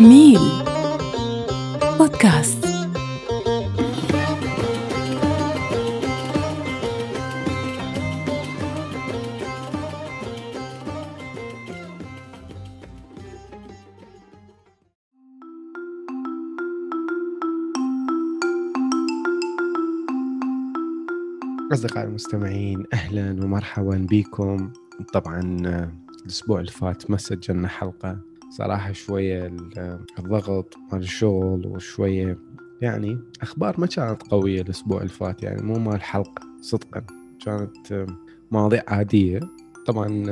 ميل بودكاست. أصدقائي المستمعين أهلا ومرحبا بكم. طبعا الأسبوع اللي فات ما سجلنا حلقة صراحة شوية ال- الضغط مال الشغل وشوية يعني أخبار ما كانت قوية الأسبوع اللي فات يعني مو مال حلقة صدقا. كانت مواضيع عادية. طبعا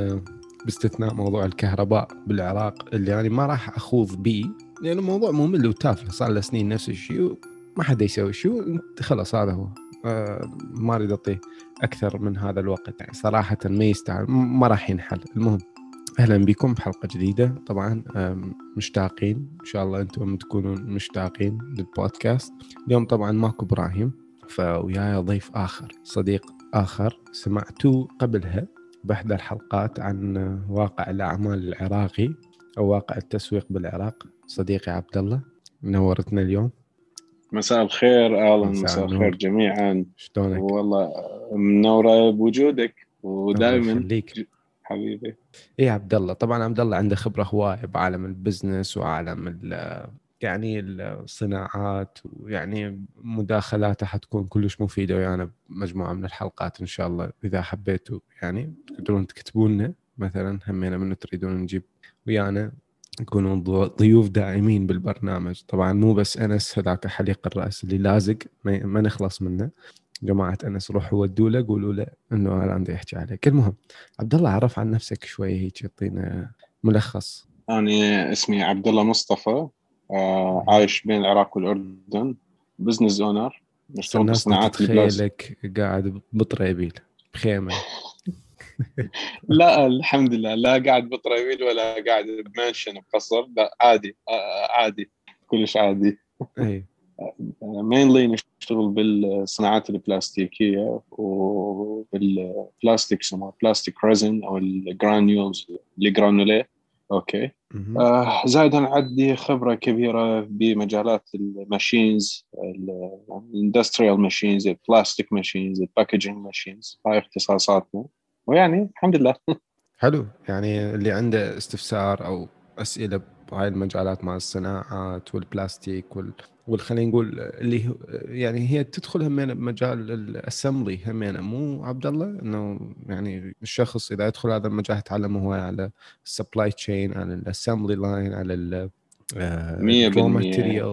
باستثناء موضوع الكهرباء بالعراق اللي يعني ما راح أخوض به لأنه موضوع ممل وتافه. صار له سنين نفس الشيء ما حد يسوي شيء خلاص هذا هو. آه، ما أريد أعطيه أكثر من هذا الوقت. يعني صراحة ما يستاهل ما راح ينحل. المهم أهلا بكم بحلقة جديدة. طبعا مشتاقين. إن شاء الله أنتم تكونون مشتاقين للبودكاست. اليوم طبعا ماكو إبراهيم فوياي ضيف آخر صديق آخر سمعتوه قبلها باحدى الحلقات عن واقع الأعمال العراقي أو واقع التسويق بالعراق. صديقي عبد الله نورتنا اليوم. مساء الخير الن مساء. الخير جميعا. شلونك؟ والله منورة بوجودك ودائما حبيبي. إيه عبد الله طبعا عبد الله عنده خبرة هواية بعالم البزنس وعالم ال- يعني الصناعات ويعني مداخلاته حتكون كلش مفيدة ويانا بمجموعة من الحلقات إن شاء الله إذا حبيتوا يعني تقدرون تكتبوا لنا مثلا همينا من تريدون نجيب ويانا ضو- ضيوف دائمين بالبرنامج. طبعا مو بس أنس هذاك حليق الرأس اللي لازق ما نخلص منه. جماعة أنس روحوا ودوا له قولوا له إنه أنا عندي احكي عليك. المهم عبد الله عرف عن نفسك شوي هيك يعطينا ملخص. أنا اسمي عبد الله مصطفى آه عايش بين العراق والأردن business owner الناس بصناعات تتخيلك قاعد بطريبيل بخيمة. لا الحمد لله لا قاعد بطريبيل ولا قاعد بمنشن بقصر لا عادي آه عادي كلش عادي. إي mainly نشتغل بالصناعات البلاستيكية وبالبلاستيك يسموها plastic resin أو ال granules الجرانوليه okay. آه زائدا عندي خبرة كبيرة بمجالات ال machines ال industrial machines ال plastic machines ال packaging machines هاي اختصاصاتنا. ويعني الحمد لله. حلو. يعني اللي عنده استفسار أو أسئلة بهاي المجالات مع الصناعات والبلاستيك وال والخلينا نقول اللي هو يعني هي تدخل همين بمجال ال assembly همين مو عبد الله؟ إنه يعني الشخص إذا يدخل هذا المجال يتعلم هو على ال supply chain على ال assembly line على ال 100%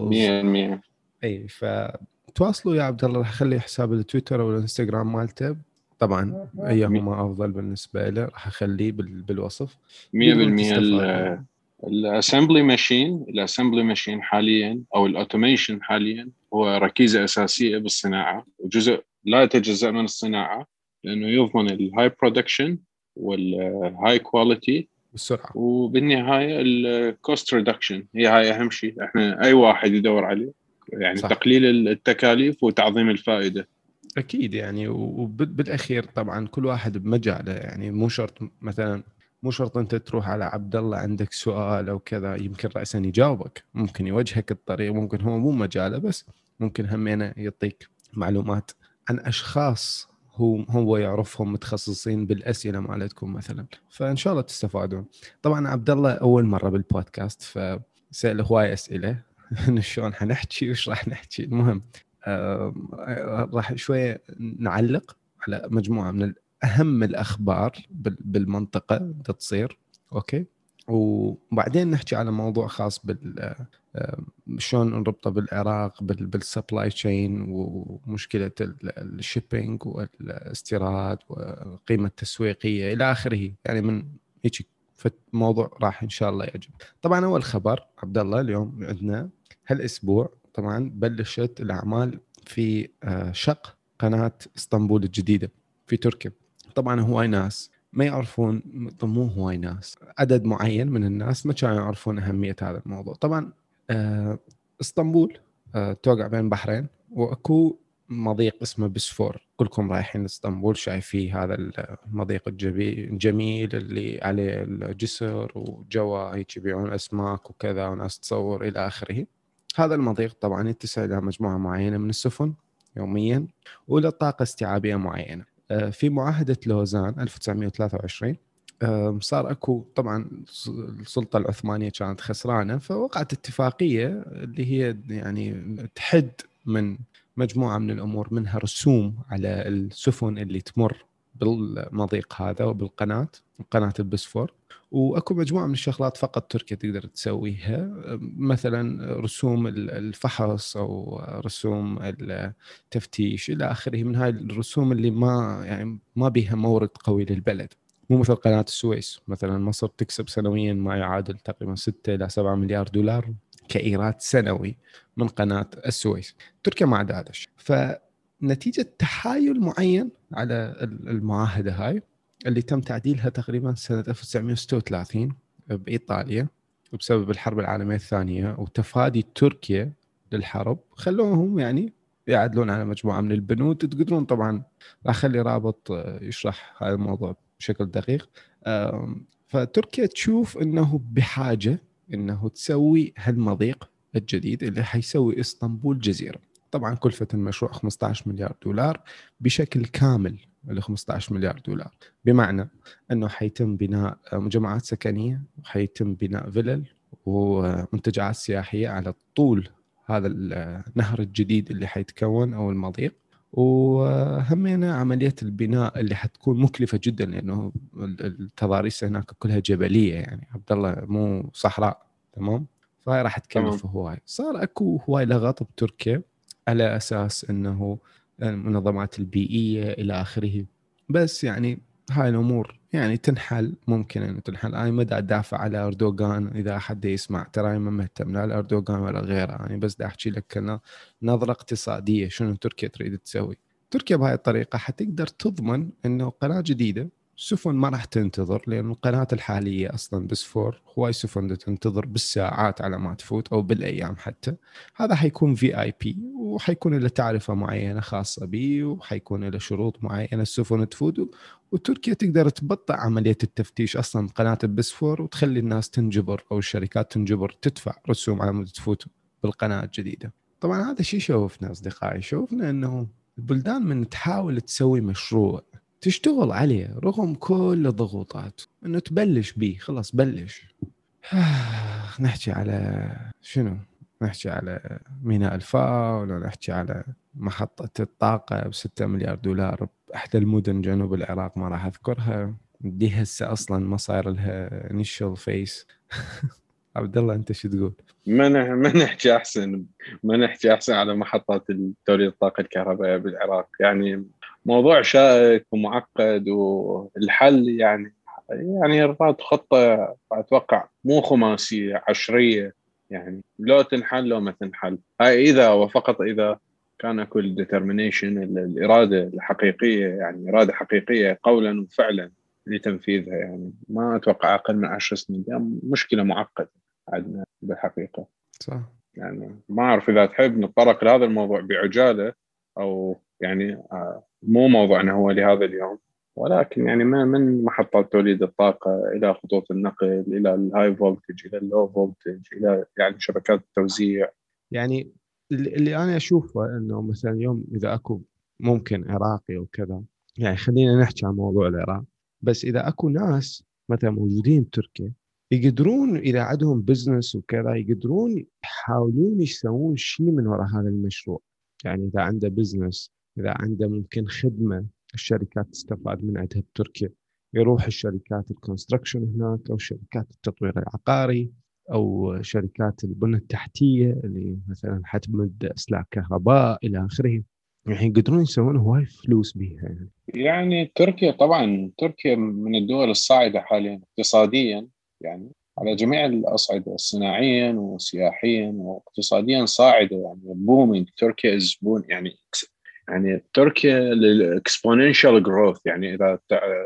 100% إي فتواصلوا يا عبد الله راح اخلي حساب التويتر أو الإنستغرام مالته. طبعا أيهما أفضل بالنسبة له راح أخليه بال- بالوصف. 100% تقدرون تستفادوا. ال- ال assembly machine ال assembly machine حاليا أو ال automation حاليا هو ركيزة أساسية بالصناعة وجزء لا يتجزا من الصناعة لأنه يضمن ال high production وال high quality بالسرعة. وبالنهاية ال cost reduction هي هاي أهم شيء. إحنا أي واحد يدور عليه يعني صح. تقليل التكاليف وتعظيم الفائدة. أكيد يعني وبالأخير طبعا كل واحد بمجاله يعني مو شرط مثلا مو شرط أنت تروح على عبد الله عندك سؤال أو كذا يمكن راسا يجاوبك. ممكن يوجهك الطريق ممكن هو مو مجاله بس ممكن همينه يعطيك معلومات عن أشخاص هو هو يعرفهم متخصصين بالأسئلة مالتكم مثلا. فإن شاء الله تستفادون. طبعا عبد الله أول مرة بالبودكاست فسأل هواي أسئلة. شلون حنحكي؟ وش راح نحكي؟ المهم آه، راح شوية نعلق على مجموعة من أهم الأخبار بال- بالمنطقة تصير okay؟ وبعدين نحكي على موضوع خاص بال آه، شلون نربطه بالعراق بال- بال supply chain ومشكلة ال- ال shipping والإستيراد والقيمة التسويقية إلى آخره. يعني من هيك فموضوع راح إن شاء الله يعجب. طبعا أول خبر عبد الله اليوم عندنا هالأسبوع طبعا بلشت الأعمال في آه، شق قناة إسطنبول الجديدة في تركيا. طبعا هواي ناس ما يعرفون مو هواي ناس عدد معين من الناس ما كانوا يعرفون أهمية هذا الموضوع. طبعا آه، إسطنبول آه، توقع بين بحرين وأكو مضيق اسمه بسفور كلكم رايحين إسطنبول شايفين هذا المضيق الجميل اللي عليه الجسر وجوا هيك يبيعون أسماك وكذا وناس تصور إلى آخره. هذا المضيق طبعا يتسع إلى مجموعة معينة من السفن يوميا وله طاقة استيعابية معينة. في معاهدة لوزان 1923 صار أكو طبعا السلطة العثمانية كانت خسرانة فوقعت اتفاقية اللي هي يعني تحد من مجموعة من الأمور منها رسوم على السفن اللي تمر بالمضيق هذا وبالقناة قناة البسفور وأكو مجموعة من الشغلات فقط تركيا تقدر تسويها مثلا رسوم الفحص أو رسوم التفتيش إلى آخره. من هاي الرسوم اللي ما يعني ما بها مورد قوي للبلد. مو مثل قناة السويس. مثلا مصر تكسب سنويا ما يعادل تقريبا 6 إلى 7 مليار دولار كإيراد سنوي من قناة السويس. تركيا ما عندها هذا الشيء. فنتيجة تحايل معين على المعاهدة هاي اللي تم تعديلها تقريبا سنة 1936 بإيطاليا بسبب الحرب العالمية الثانية وتفادي تركيا للحرب. خلوهم يعني يعدلون على مجموعة من البنود. تقدرون طبعا راح أخلي رابط يشرح هذا الموضوع بشكل دقيق. فتركيا تشوف إنه بحاجة إنه تسوي هالمضيق الجديد اللي حيسوي إسطنبول جزيرة. طبعا كلفة المشروع 15 مليار دولار بشكل كامل ال 15 مليار دولار. بمعنى أنه حيتم بناء مجمعات سكنية وحيتم بناء فلل ومنتجعات سياحية على طول هذا النهر الجديد اللي حيتكون أو المضيق. وهمينا عملية البناء اللي حتكون مكلفة جدا لأنه التضاريس هناك كلها جبلية يعني. عبد الله مو صحراء تمام؟ فهي راح تكلف هواي. صار أكو هواي لغط بتركيا. على أساس إنه المنظمات البيئية إلى آخره. بس يعني هاي الأمور يعني تنحل ممكن ان تنحل. أنا ما أدافع على أردوغان إذا حد يسمع. ترى ما مهتم لا لأردوغان ولا غيره يعني بس دا أحكي لك نظرة اقتصادية شنو تركيا تريد تسوي. تركيا بهاي الطريقة حتقدر تضمن إنه قناة جديدة سفن ما راح تنتظر لأن القناة الحالية أصلا بسفور هواي سفن تنتظر بالساعات على ما تفوت أو بالأيام حتى هذا حيكون VIP وحيكون له تعرفة معينة خاصة به وحيكون له شروط معينة السفن تفوت وتركيا تقدر تبطئ عملية التفتيش أصلا قناه البسفور وتخلي الناس تنجبر أو الشركات تنجبر تدفع رسوم على مود تفوت بالقناة الجديدة. طبعا هذا الشيء شوفنا أصدقائي شوفنا إنه البلدان من تحاول تسوي مشروع تشتغل عليه رغم كل الضغوطات. إنه تبلش به خلاص بلش. نحكي على شنو؟ نحكي على ميناء الفاو ولا نحكي على محطة الطاقة ب 6 مليار دولار بأحدى المدن جنوب العراق ما راح أذكرها. دي هسه أصلا ما صاير لها initial phase عبد الله أنت شو تقول؟ ما ما نحكي أحسن ما نحكي أحسن على محطات توليد الطاقة الكهربائية بالعراق. يعني موضوع شائك ومعقد والحل يعني يعني رفعت خطة أتوقع مو خماسية عشرية يعني. لو تنحل لو ما تنحل. هاي إذا وفقط إذا كان كل ديترمينيشن الإرادة الحقيقية يعني إرادة حقيقية قولا وفعلا لتنفيذها يعني. ما أتوقع أقل من عشر سنين. يعني مشكلة معقدة عندنا بالحقيقة. صح. يعني ما أعرف إذا تحب نتطرق لهذا الموضوع بعجالة أو يعني آه، مو موضوعنا هو لهذا اليوم ولكن يعني ما من محطات توليد الطاقة إلى خطوط النقل إلى ال high voltage إلى ال low voltage إلى يعني شبكات التوزيع. يعني اللي أنا أشوفه أنه مثلا اليوم إذا أكو ممكن عراقي وكذا يعني خلينا نحكي عن موضوع العراق بس إذا أكو ناس مثلا موجودين بتركيا يقدرون إذا عندهم business وكذا يقدرون يحاولون يسوون شيء من وراء هذا المشروع. يعني إذا عنده business إذا عنده ممكن خدمة الشركات تستفاد من عندها بتركيا يروح الشركات ال construction هناك أو شركات التطوير العقاري أو شركات البنى التحتية اللي مثلا حتمد إسلاك كهرباء إلى آخره. يعني يقدرون يسوون هواي فلوس بها يعني. يعني تركيا طبعا تركيا من الدول الصاعدة حاليا اقتصاديا يعني على جميع الأصعدة صناعيا وسياحيا واقتصاديا صاعدة يعني. booming تركيا is يعني. يعني تركيا للاكسبوننشال جروث يعني إذا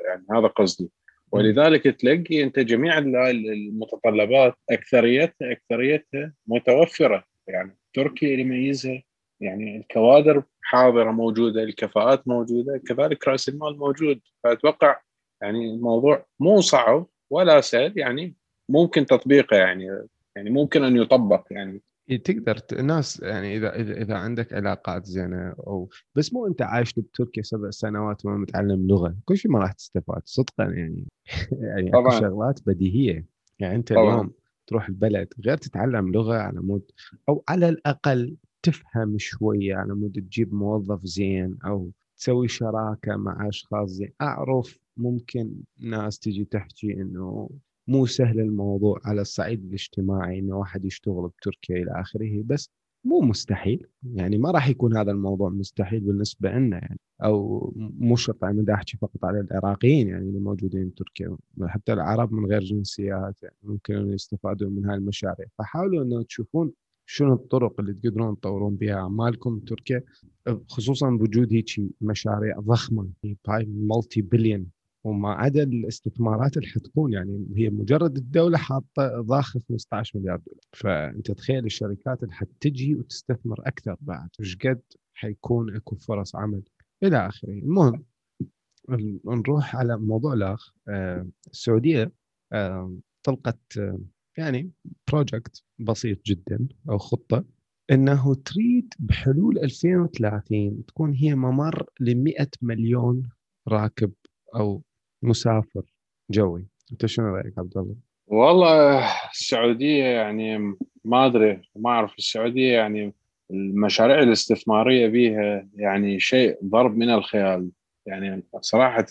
يعني هذا قصدي. ولذلك تلاقي أنت جميع المتطلبات اكثريتها أكثريتها متوفرة. يعني تركيا اللي يميزها يعني الكوادر حاضرة موجودة الكفاءات موجودة كذلك رأس المال موجود. فأتوقع يعني الموضوع مو صعب ولا سهل يعني ممكن تطبيقه يعني يعني ممكن أن يطبق يعني تقدر الناس يعني إذا إذا إذا عندك علاقات زينة أو بس مو أنت عايش بتركيا سبع سنوات وما متعلم لغة. كل شيء ما راح تستفاد صدقا يعني. يعني طبعا. شغلات بديهية. يعني أنت طبعا. اليوم تروح البلد غير تتعلم لغة على مود أو على الأقل تفهم شوية على مود تجيب موظف زين أو تسوي شراكة مع أشخاص زين. أعرف ممكن ناس تجي تحكي إنه مو سهل الموضوع على الصعيد الاجتماعي إنه واحد يشتغل بتركيا إلى آخره بس مو مستحيل. يعني ما راح يكون هذا الموضوع مستحيل بالنسبة لنا يعني أو مو شرط أنا أحكي فقط على العراقيين يعني اللي موجودين بتركيا. حتى العرب من غير جنسيات يعني ممكن انه يستفادوا من هاي المشاريع فحاولوا إنه تشوفون شنو الطرق اللي تقدرون تطورون بها أعمالكم بتركيا خصوصا بوجود هيك مشاريع ضخمة هاي multi-billion وما عدا الاستثمارات اللي حتكون يعني هي مجرد الدولة حاطة ضاخ 15 مليار دولار. فأنت تخيل الشركات اللي حتجي وتستثمر أكثر بعد إيش قد حيكون أكو فرص عمل إلى آخره. المهم نروح على موضوع الاخ آه، السعودية آه، طلقت آه، يعني project بسيط جدا أو خطة إنه تريد بحلول 2030 تكون هي ممر ل 100 مليون راكب أو مسافر جوي أنت شنو رأيك عبد الله؟ والله السعودية يعني ما أدري ما أعرف السعودية يعني المشاريع الاستثمارية بها يعني شيء ضرب من الخيال يعني صراحة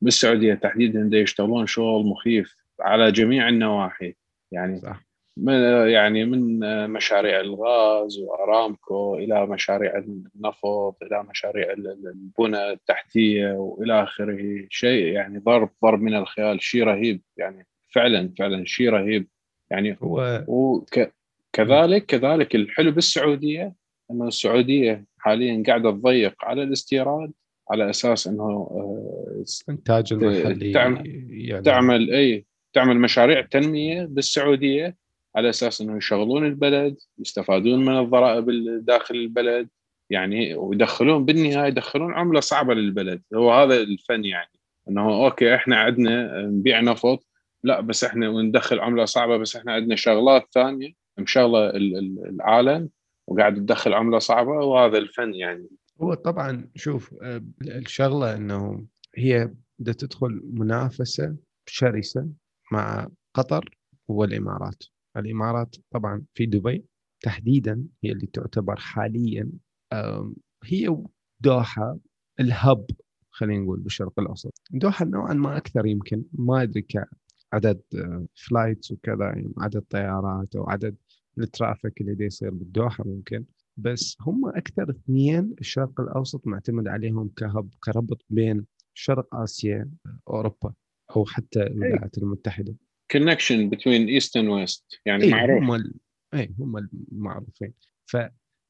بالسعودية تحديدا يشتغلون شغل مخيف على جميع النواحي يعني صح. من يعني من مشاريع الغاز وأرامكو إلى مشاريع النفط إلى مشاريع البنى التحتية وإلى آخره. شيء يعني ضرب ضرب من الخيال شيء رهيب. يعني فعلا فعلا شيء رهيب. يعني هو وكذلك كذلك الحلو بالسعودية إنه السعودية حاليا قاعدة تضيق على الاستيراد على أساس إنه آه، إنتاج المحلي تعمل, يعني تعمل اي تعمل مشاريع تنمية بالسعودية. على أساس إنه يشغلون البلد يستفادون من الضرائب داخل البلد. يعني ويدخلون بالنهاية يدخلون عملة صعبة للبلد. هو هذا الفن يعني. إنه أوكي إحنا عندنا نبيع نفط. لا بس إحنا وندخل عملة صعبة بس إحنا عندنا شغلات ثانية. مشغلة العالم وقاعد تدخل عملة صعبة وهذا الفن يعني. هو طبعا شوف آه، الشغلة إنه هي بدها تدخل منافسة شرسة مع قطر والإمارات. الإمارات طبعا في دبي تحديدا هي اللي تعتبر حاليا هي دوحة ال hub خلينا نقول بالشرق الأوسط. دوحة نوعا ما أكثر يمكن ما أدري كعدد flights وكذا يعني عدد طيارات أو عدد ال traffic اللي يصير بالدوحة ممكن بس هم أكثر اثنين الشرق الأوسط معتمد عليهم ك hub كربط بين شرق آسيا أوروبا أو حتى الولايات المتحدة. connection بين east and west يعني إيه معروف. هم ال... اي هم المعروفين ف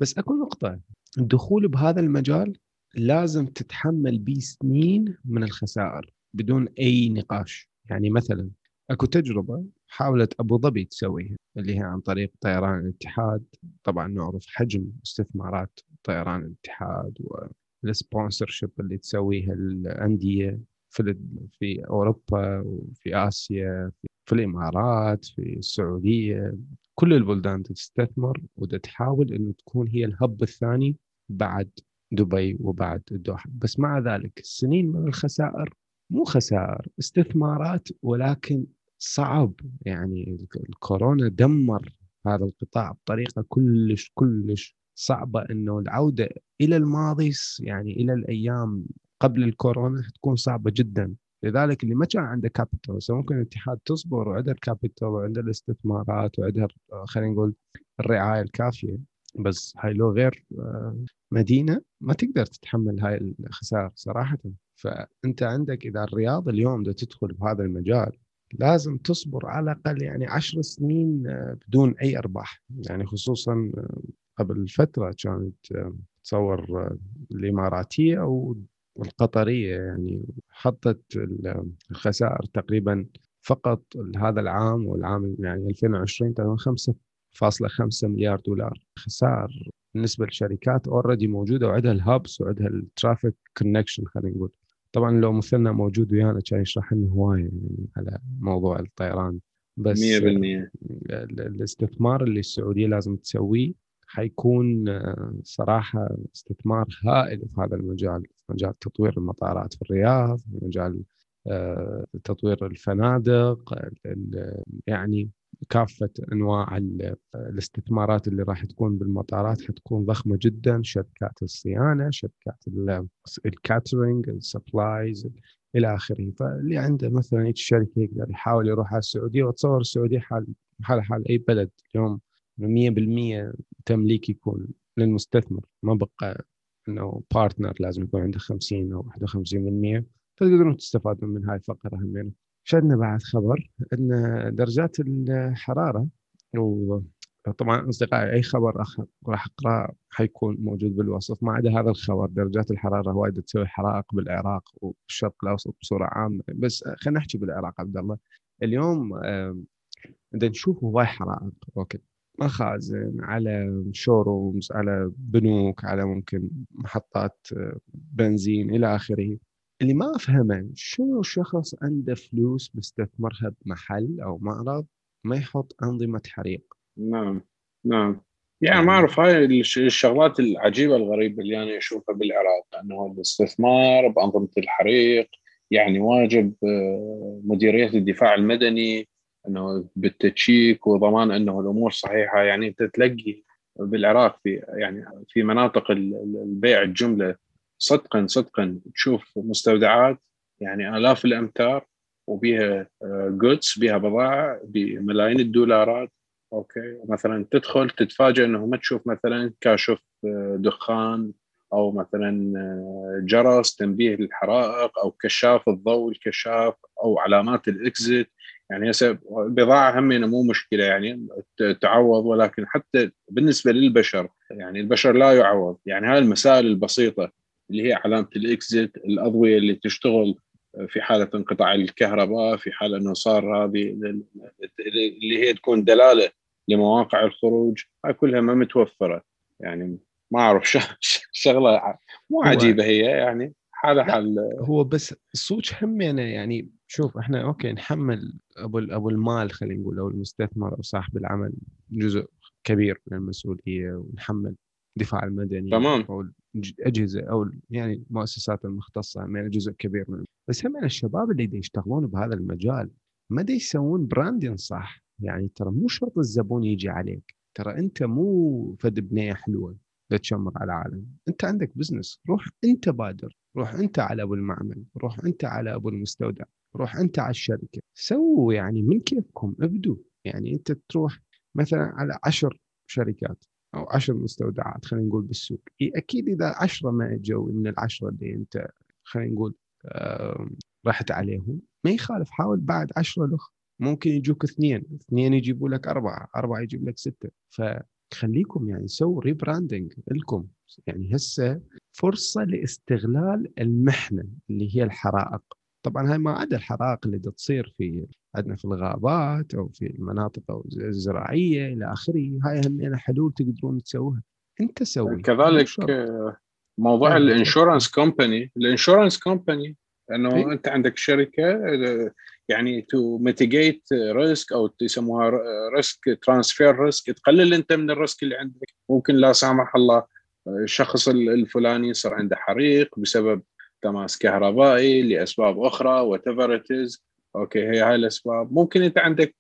بس أكو نقطة. الدخول بهذا المجال لازم تتحمل به سنين من الخسائر بدون أي نقاش. يعني مثلا أكو تجربة حاولت أبو ظبي تسويها اللي هي عن طريق طيران الاتحاد. طبعا نعرف حجم استثمارات طيران الاتحاد وال sponsorship اللي تسويها الأندية في في أوروبا وفي آسيا في الإمارات في السعودية كل البلدان تستثمر وتحاول إنه تكون هي الهب الثاني بعد دبي وبعد الدوحة. بس مع ذلك السنين من الخسائر مو خسائر استثمارات ولكن صعب. يعني الكورونا دمر هذا القطاع بطريقة كلش كلش صعبة إنه العودة إلى الماضي يعني إلى الأيام قبل الكورونا تكون صعبة جدا. لذلك اللي ما كان عنده capital ممكن الاتحاد تصبر وعنده ال capital وعنده الاستثمارات وعندها خلينا نقول الرعاية الكافية بس هاي لو غير آه، مدينة ما تقدر تتحمل هاي الخسائر صراحة. فأنت عندك إذا الرياض اليوم بدها تدخل بهذا المجال لازم تصبر على الأقل يعني عشر سنين آه، بدون أي أرباح. يعني خصوصا آه، قبل فترة كانت تصور الإماراتية أو القطريه يعني حطت الخسائر تقريبا فقط هذا العام والعام يعني 2020 5.5 مليار دولار. خسائر بالنسبة للشركات already موجودة وعندها ال hubs وعندها ال traffic connection خلينا نقول. طبعا لو مثلنا موجود ويانا كان يشرح لنا هواية يعني على موضوع الطيران. بس 100% الاستثمار اللي السعودية لازم تسويه حيكون آه، صراحة استثمار هائل في هذا المجال في مجال تطوير المطارات في الرياض في مجال آه، تطوير الفنادق يعني كافة أنواع الاستثمارات اللي راح تكون بالمطارات حتكون ضخمة جدا. شركات الصيانة شركات ال catering ال supplies إلى آخره. فاللي عنده مثلا شركة يقدر يحاول يروح على السعودية وتصور السعودية حال حال حال أي بلد. اليوم 100% تمليك يكون للمستثمر. ما بقى إنه بارتنر لازم يكون عنده 50 أو 51% فتقدرون تستفادون من هاي الفقرة همين. شدنا بعد خبر إن درجات الحرارة وطبعا أصدقائي أي خبر راح اقراه حيكون موجود بالوصف. ما عدا هذا الخبر درجات الحرارة وايد تسوي حرائق بالعراق والشرق الأوسط بصورة عامة. بس خلينا نحكي بالعراق عبد الله. اليوم بدنا نشوف هواي حرائق. okay. مخازن على showrooms على بنوك على ممكن محطات بنزين إلى آخره. اللي ما أفهمه شنو شخص عنده فلوس مستثمرها بمحل أو معرض ما يحط أنظمة حريق؟ نعم نعم. يعني ما أعرف هاي الشغلات العجيبة الغريبة اللي أنا أشوفها بالعراق إنه الاستثمار بأنظمة الحريق يعني واجب آه، مديرية الدفاع المدني إنه بال check وضمان إنه الأمور صحيحة. يعني أنت تلاقي بالعراق في يعني في مناطق البيع الجملة صدقا صدقا تشوف مستودعات يعني آلاف الأمتار وبيها goods آه، بيها بضاعة بملايين الدولارات. okay. مثلا تدخل تتفاجئ إنه ما تشوف مثلا كاشف آه، دخان أو مثلا آه، جرس تنبيه للحرائق أو كشاف الضوء الكشاف أو علامات الإكزيت. يعني هسه بضاعة هم مو مشكلة يعني تعوض ولكن حتى بالنسبة للبشر يعني البشر لا يعوض. يعني هاي المسائل البسيطة اللي هي علامة الإكزيت الأضوية اللي تشتغل في حالة انقطاع الكهرباء في حال إنه صار هذه اللي هي تكون دلالة لمواقع الخروج هاي كلها ما متوفرة. يعني ما أعرف شغلة مو عجيبة هي يعني حالها حال هو بس الصوت همينه يعني شوف إحنا okay نحمل أبو أبو المال خلينا نقول أو المستثمر أو صاحب العمل جزء كبير من المسؤولية ونحمل الدفاع المدني تمام. أو الاجهزه أو يعني المؤسسات المختصة يعني جزء كبير منه بس هم الشباب اللي يشتغلون بهذا المجال ما دي يسوون branding صح؟ يعني ترى مو شرط الزبون يجي عليك. ترى أنت مو فد بنية حلوة تشمر على العالم. أنت عندك business روح أنت بادر روح أنت على أبو المعمل روح أنت على أبو المستودع. روح أنت على الشركة. سووا يعني من كيفكم ابدوا. يعني أنت تروح مثلا على عشر شركات أو عشر مستودعات خلينا نقول بالسوق. أكيد إذا عشرة ما إجوا من العشرة اللي أنت خلينا نقول رحت عليهم ما يخالف. حاول بعد عشرة لخ ممكن يجوك اثنين اثنين يجيبوا لك أربعة أربعة يجيب لك ستة. فخليكم يعني سووا rebranding لكم. يعني هسه فرصة لاستغلال المحنة اللي هي الحرائق. طبعا هاي ما عدا الحرائق اللي تصير في عندنا في الغابات أو في المناطق الزراعية إلى آخره هاي هم حلول تقدرون تسووها أنت سوي كذلك موضوع ال insurance company ال insurance company إنه إيه؟ أنت عندك شركة يعني to mitigate risk أو يسموها risk transfer risk تقلل أنت من ال risk اللي عندك. ممكن لا سامح الله الشخص الفلاني صار عنده حريق بسبب تماس كهربائي لأسباب أخرى whatever okay هي هاي الأسباب. ممكن أنت عندك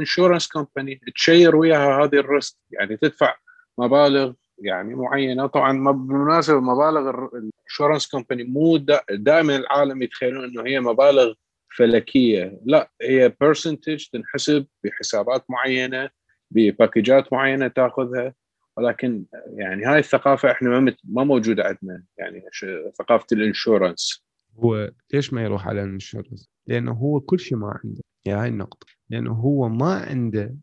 insurance آه، company ت share وياها هذه ال risk. يعني تدفع مبالغ يعني معينة. طبعا بالمناسبة مبالغ ال insurance company مو دائما العالم يتخيلون إنه هي مبالغ فلكية. لا هي percentage تنحسب بحسابات معينة ب package ات معينة تاخذها. ولكن يعني هاي الثقافة إحنا ما ما موجودة عندنا يعني ثقافة ال insurance. هو ليش ما يروح على ال insurance؟ لأنه هو كل شيء ما عنده هي هاي النقطة. لأنه هو ما عنده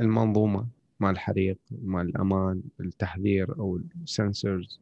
المنظومة مال الحريق مال الأمان التحذير أو ال sensors.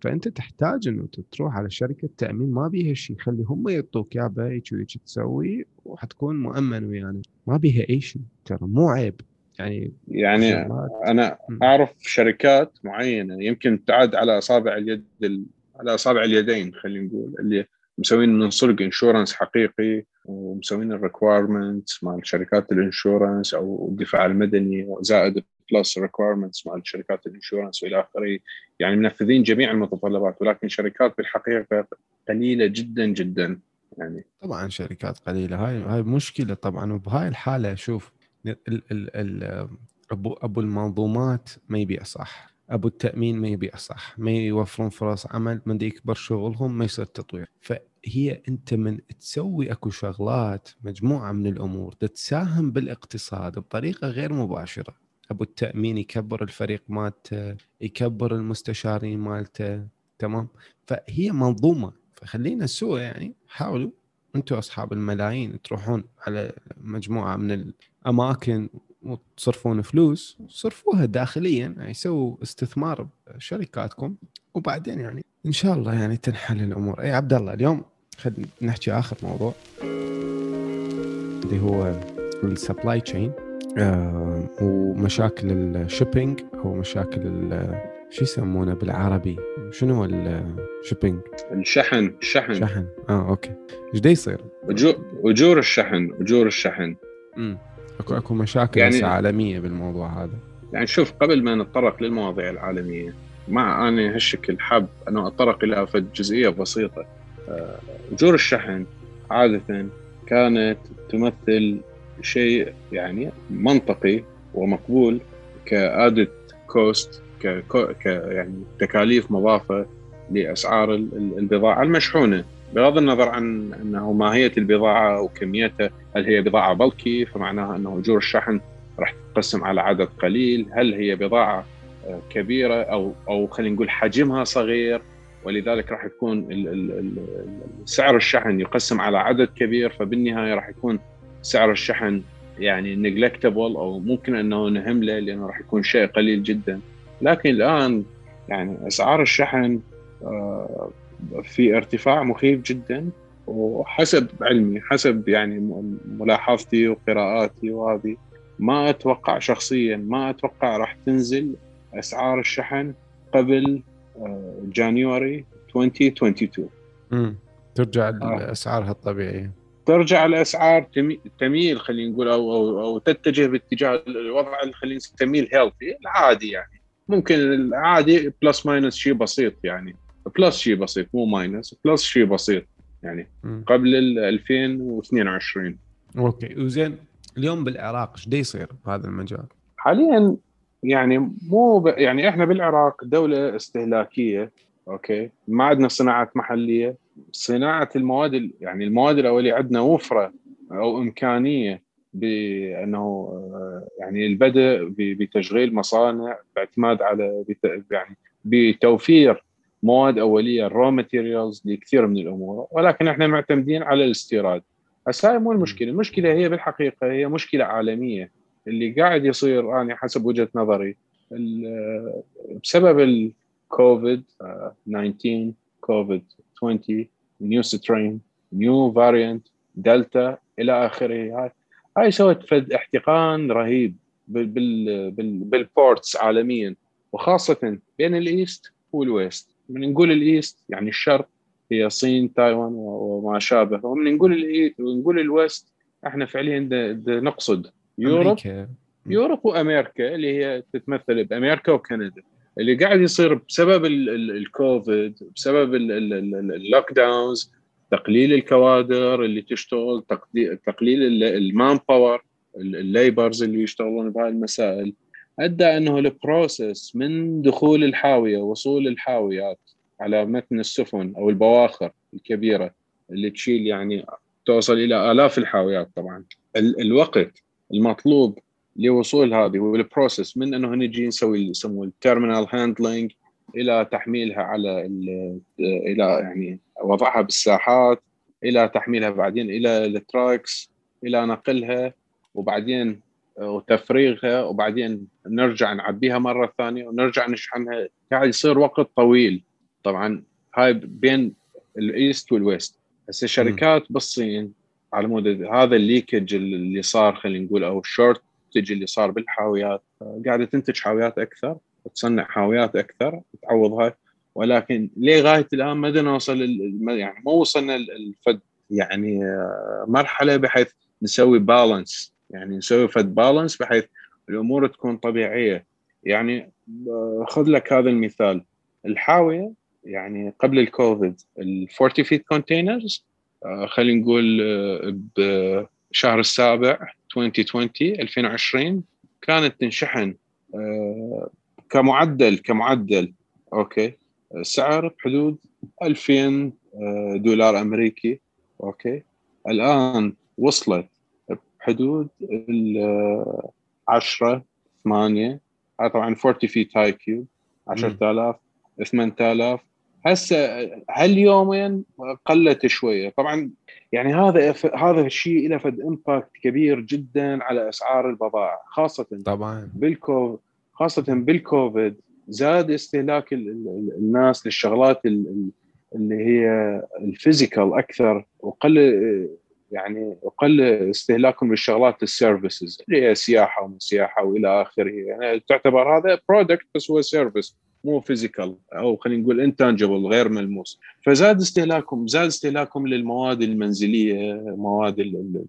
فأنت تحتاج إنه تروح على شركة تأمين ما بيها شيء خلي هم يعطوك يابا هيك تسوي وحتكون مؤمن ويانا. ما بيها أي شيء ترى مو عيب. يعني يعني شغلات. أنا. أعرف شركات معينة يمكن تعد على أصابع اليد ال- على أصابع اليدين خلينا نقول اللي مسوين من صدق insurance حقيقي ومسوين ال requirements مال شركات ال insurance أو الدفاع المدني زائد plus requirements مال شركات ال insurance وإلى آخره يعني منفذين جميع المتطلبات ولكن شركات بالحقيقة قليلة جدا جدا يعني طبعا شركات قليلة هاي هاي مشكلة طبعا وبهاي الحالة شوف ال ال ال أبو أبو المنظومات ما يبيع صح. أبو التأمين ما يبيع صح. ما يوفرون فرص عمل من يكبر شغلهم ما يصير تطوير. فهي أنت من تسوي أكو شغلات مجموعة من الأمور تساهم بالإقتصاد بطريقة غير مباشرة. أبو التأمين يكبر الفريق مالته يكبر المستشارين مالته تمام؟ فهي منظومة. فخلينا سوا يعني حاولوا أنتم أصحاب الملايين تروحون على مجموعة من الاماكن وتصرفون فلوس صرفوها داخليا يعني سووا استثمار بشركاتكم. وبعدين يعني إن شاء الله يعني تنحل الأمور. إي عبد الله اليوم خلينا نحكي آخر موضوع. اللي هو ال supply chain ومشاكل ال shipping أو مشاكل شو يسمونه بالعربي؟ شنو ال shipping الشحن. الشحن. شحن. آه okay. إيش يصير؟ أجور الشحن. أجور الشحن. امم اكو أكو مشاكل يعني- عالمية بالموضوع هذا. يعني شوف قبل ما نتطرق للمواضيع العالمية مع اني هالشكل حاب أنه أتطرق إلى فد جزئية بسيطة. آه، اجور الشحن عادة كانت تمثل شيء يعني منطقي ومقبول ك added cost ك يعني تكاليف مضافة لأسعار ال- ال- البضاعة المشحونة. بغض النظر عن أنه ماهية البضاعة وكميتها هل هي بضاعة bulky؟ فمعناها أنه اجور الشحن راح تقسم على عدد قليل. هل هي بضاعة آه، كبيرة أو أو خلينا نقول حجمها صغير؟ ولذلك راح يكون سعر الشحن يقسم على عدد كبير. فبالنهاية راح يكون سعر الشحن يعني نجلكتبل أو ممكن أنه نهمله لأنه راح يكون شيء قليل جدا. لكن الآن يعني أسعار الشحن آه، في ارتفاع مخيف جدا وحسب علمي حسب يعني ملاحظتي وقراءاتي وهذه ما أتوقع شخصيا ما أتوقع راح تنزل أسعار الشحن قبل آه، جانيوري 2022 امم ترجع آه. لأسعارها الطبيعية. ترجع الاسعار تمي- تميل خلينا نقول أو أو, أو تتجه باتجاه الوضع اللي خلينا نسميه ال healthy العادي يعني. ممكن العادي plus minus شيء بسيط يعني. plus شيء بسيط مو minus plus شيء بسيط. يعني مم. قبل ال 2022 okay. وزين اليوم بالعراق إيش يصير بهذا المجال؟ حاليا يعني مو ب... يعني إحنا بالعراق دولة استهلاكية okay؟ ما عندنا صناعات محلية. صناعة المواد ال- يعني المواد الأولية عندنا وفرة أو إمكانية بأنه آه، يعني البدء بتشغيل مصانع باعتماد على بت... يعني بتوفير مواد أولية ال raw materials لكثير من الأمور ولكن إحنا معتمدين على الاستيراد. هسه هاي مو المشكلة المشكلة هي بالحقيقة هي مشكلة عالمية. اللي قاعد يصير أنا حسب وجهة نظري بسبب الكوفيد آه، 19 كوفيد 20 new strain new variant delta إلى آخره. هاي هاي سوت فد احتقان رهيب بال بال بال بال ports عالميا وخاصه بين ال east وال west. من نقول ال east يعني الشرق هي الصين تايوان وما شابه. ومن نقول الإي- نقول ال west إحنا فعليا نقصد Europe أمريكا. Europe وأمريكا اللي هي تتمثل بأمريكا وكندا. اللي قاعد يصير بسبب ال- ال- الكوفيد بسبب ال- ال- ال- ال lockdowns تقليل الكوادر اللي تشتغل تقليل ال- ال manpower ال- ال labors اللي يشتغلون بهاي المسائل. أدى أنه ال process من دخول الحاوية وصول الحاويات على متن السفن أو البواخر الكبيرة اللي تشيل يعني توصل إلى آلاف الحاويات طبعا. ال- الوقت المطلوب لوصول هذه وال process من أنه نجي نسوي اللي يسموه ال terminal handling إلى تحميلها على ال- إلى يعني وضعها بالساحات إلى تحميلها بعدين إلى ال trucks إلى نقلها وبعدين وتفريغها وبعدين نرجع نعبيها مرة ثانية ونرجع نشحنها. قاعد يصير وقت طويل. طبعا هاي بين ال East وال West. هسه شركات بالصين على مود هذا ال leakage اللي صار خلينا نقول أو ال shortage المنتج اللي صار بالحاويات قاعدة تنتج حاويات أكثر وتصنع حاويات أكثر تعوضها ولكن لغاية الآن ما نوصل يعني ما وصلنا الفد يعني آه، مرحلة بحيث نسوي balance يعني نسوي فد balance بحيث الأمور تكون طبيعية. يعني آه، خذ لك هذا المثال. الحاوية يعني قبل الكوفيد ال 40 feet containers خلينا نقول آه، بشهر السابع 2020 2020 كانت تنشحن كمعدل كمعدل okay؟ السعر بحدود 2000 دولار أمريكي okay؟ الآن وصلت بحدود ال 10 8 هذا طبعا 40 feet high cube 10000 8000 هسه هاليومين قلت شوية. طبعا يعني هذا هذا الشيء له فد impact كبير جدا على أسعار البضائع خاصة طبعا. بالكو خاصة بالكوفيد. زاد استهلاك الناس للشغلات اللي هي ال physical أكثر وقل يعني وقل استهلاكهم للشغلات ال services اللي هي سياحة ومن سياحة وإلى آخره. يعني تعتبر هذا product بس هو service مو physical أو خلينا نقول intangible غير ملموس. فزاد استهلاكهم زاد استهلاكهم للمواد المنزلية مواد اللي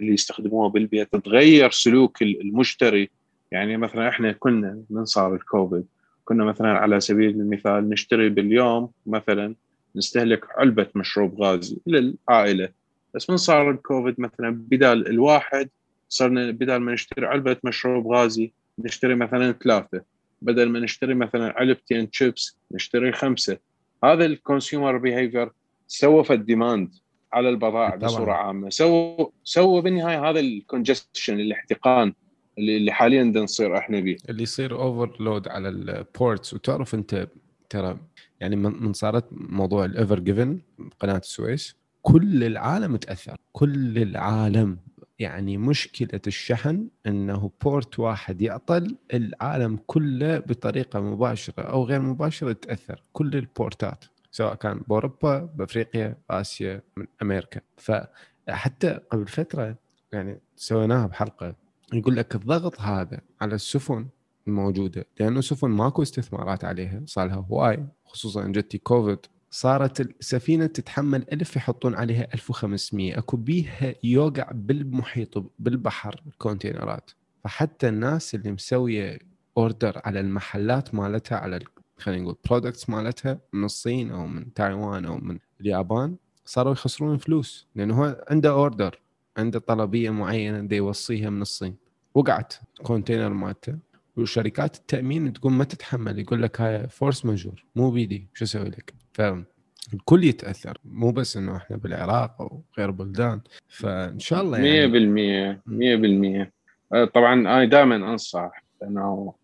يستخدموها بالبيت. تغير سلوك المشتري. يعني مثلا إحنا كنا من صار الكوفيد كنا مثلا على سبيل المثال نشتري باليوم مثلا نستهلك علبة مشروب غازي للعائلة. بس من صار الكوفيد مثلا بدال الواحد صرنا بدال ما نشتري علبة مشروب غازي نشتري مثلا ثلاثة. بدل ما نشتري مثلا علبتين شيبس نشتري خمسة. هذا ال consumer behavior سوى في ال demand على البضائع بصورة عامة. سوى سوى بالنهاية هذا ال congestion الاحتقان اللي حاليا نصير إحنا به اللي يصير overload على ال ports وتعرف أنت ترى يعني من صارت موضوع ال Ever Given قناة السويس. كل العالم تاثر كل العالم. يعني مشكلة الشحن إنه port واحد يعطل العالم كله بطريقة مباشرة أو غير مباشرة تأثر. كل ال portات سواء كان بأوروبا بأفريقيا باسيا من أمريكا. فحتى قبل فترة يعني سويناها بحلقة يقول لك الضغط هذا على السفن الموجودة لأنه سفن ماكو استثمارات عليها صار لها هواي خصوصا جتي كوفيد. صارت السفينة تتحمل ألف يحطون عليها 1500 أكو بيها يوقع بالمحيط بالبحر ال containerات. فحتى الناس اللي مسوية order على المحلات مالتها على خلينا نقول products مالتها من الصين أو من تايوان أو من اليابان صاروا يخسرون فلوس. لأنه هو عنده order عنده طلبية معينة بده يوصيها من الصين. وقعت container مالته. وشركات التأمين تقول ما تتحمل يقول لك هاي force majeure مو بيدي شو أسوي لك؟ فالكل يتأثر. مو بس إنه إحنا بالعراق أو غير بلدان. فإن شاء الله يعني 100% 100% أه، طبعا أنا دائما أنصح إنه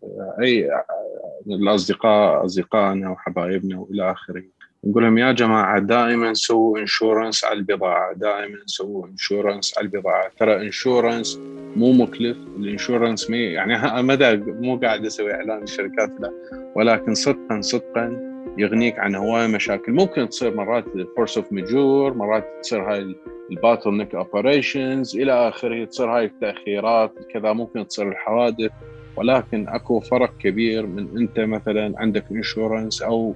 أي الأصدقاء أصدقائنا وحبايبنا وإلى آخره نقول لهم يا جماعة دائما سووا insurance على البضاعة دائما سووا insurance على البضاعة. ترى insurance مو مكلف ال insurance مي يعني مدى مو قاعد أسوي إعلان للشركات لا. ولكن صدقا صدقا يغنيك عن هواية مشاكل. ممكن تصير مرات force of majeure مرات تصير هاي ال bottleneck operations إلى آخره تصير هاي التأخيرات كذا ممكن تصير الحوادث. ولكن أكو فرق كبير من أنت مثلا عندك insurance أو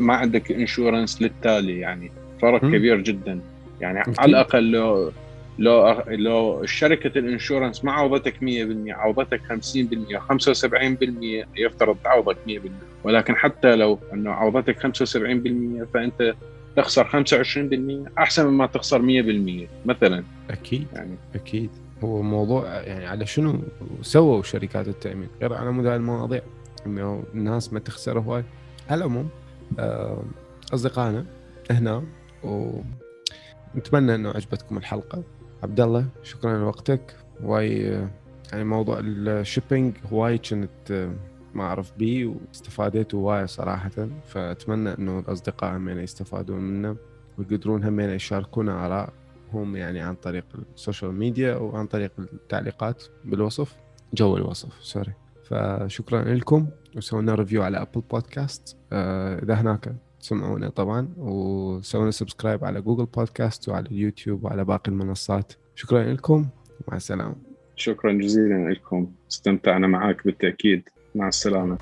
ما عندك انشورنس للتالي يعني. فرق م. كبير جدا. يعني مكتب. على الأقل لو لو لو شركة الإنشورنس ما عوضتك 100% عوضتك 50% 75% يفترض تعوضك 100% ولكن حتى لو إنه عوضتك 75% فأنت تخسر 25% أحسن مما تخسر 100% مثلا. أكيد. يعني. أكيد. هو موضوع يعني على شنو سووا شركات التأمين؟ غير على مدى المواضيع. إنه الناس ما تخسر هواي. على العموم أصدقائنا هنا ونتمنى إنه عجبتكم الحلقة. عبد الله شكرا لوقتك. واي يعني موضوع ال shipping هواي كنت ما أعرف بيه واستفاديت هواي صراحة. فأتمنى إنه الأصدقاء همين يستفادون منه ويقدرون همين يشاركونا اراء هم يعني عن طريق ال social media وعن طريق التعليقات بالوصف. جو الوصف sorry. فشكرا لكم. وسوينا review على Apple Podcast آه، إذا هناك تسمعونا طبعا وسوينا subscribe على Google Podcast وعلى اليوتيوب وعلى باقي المنصات. شكرا لكم. مع السلامة. شكرا جزيلا لكم. استمتعنا معك بالتأكيد. مع السلامة.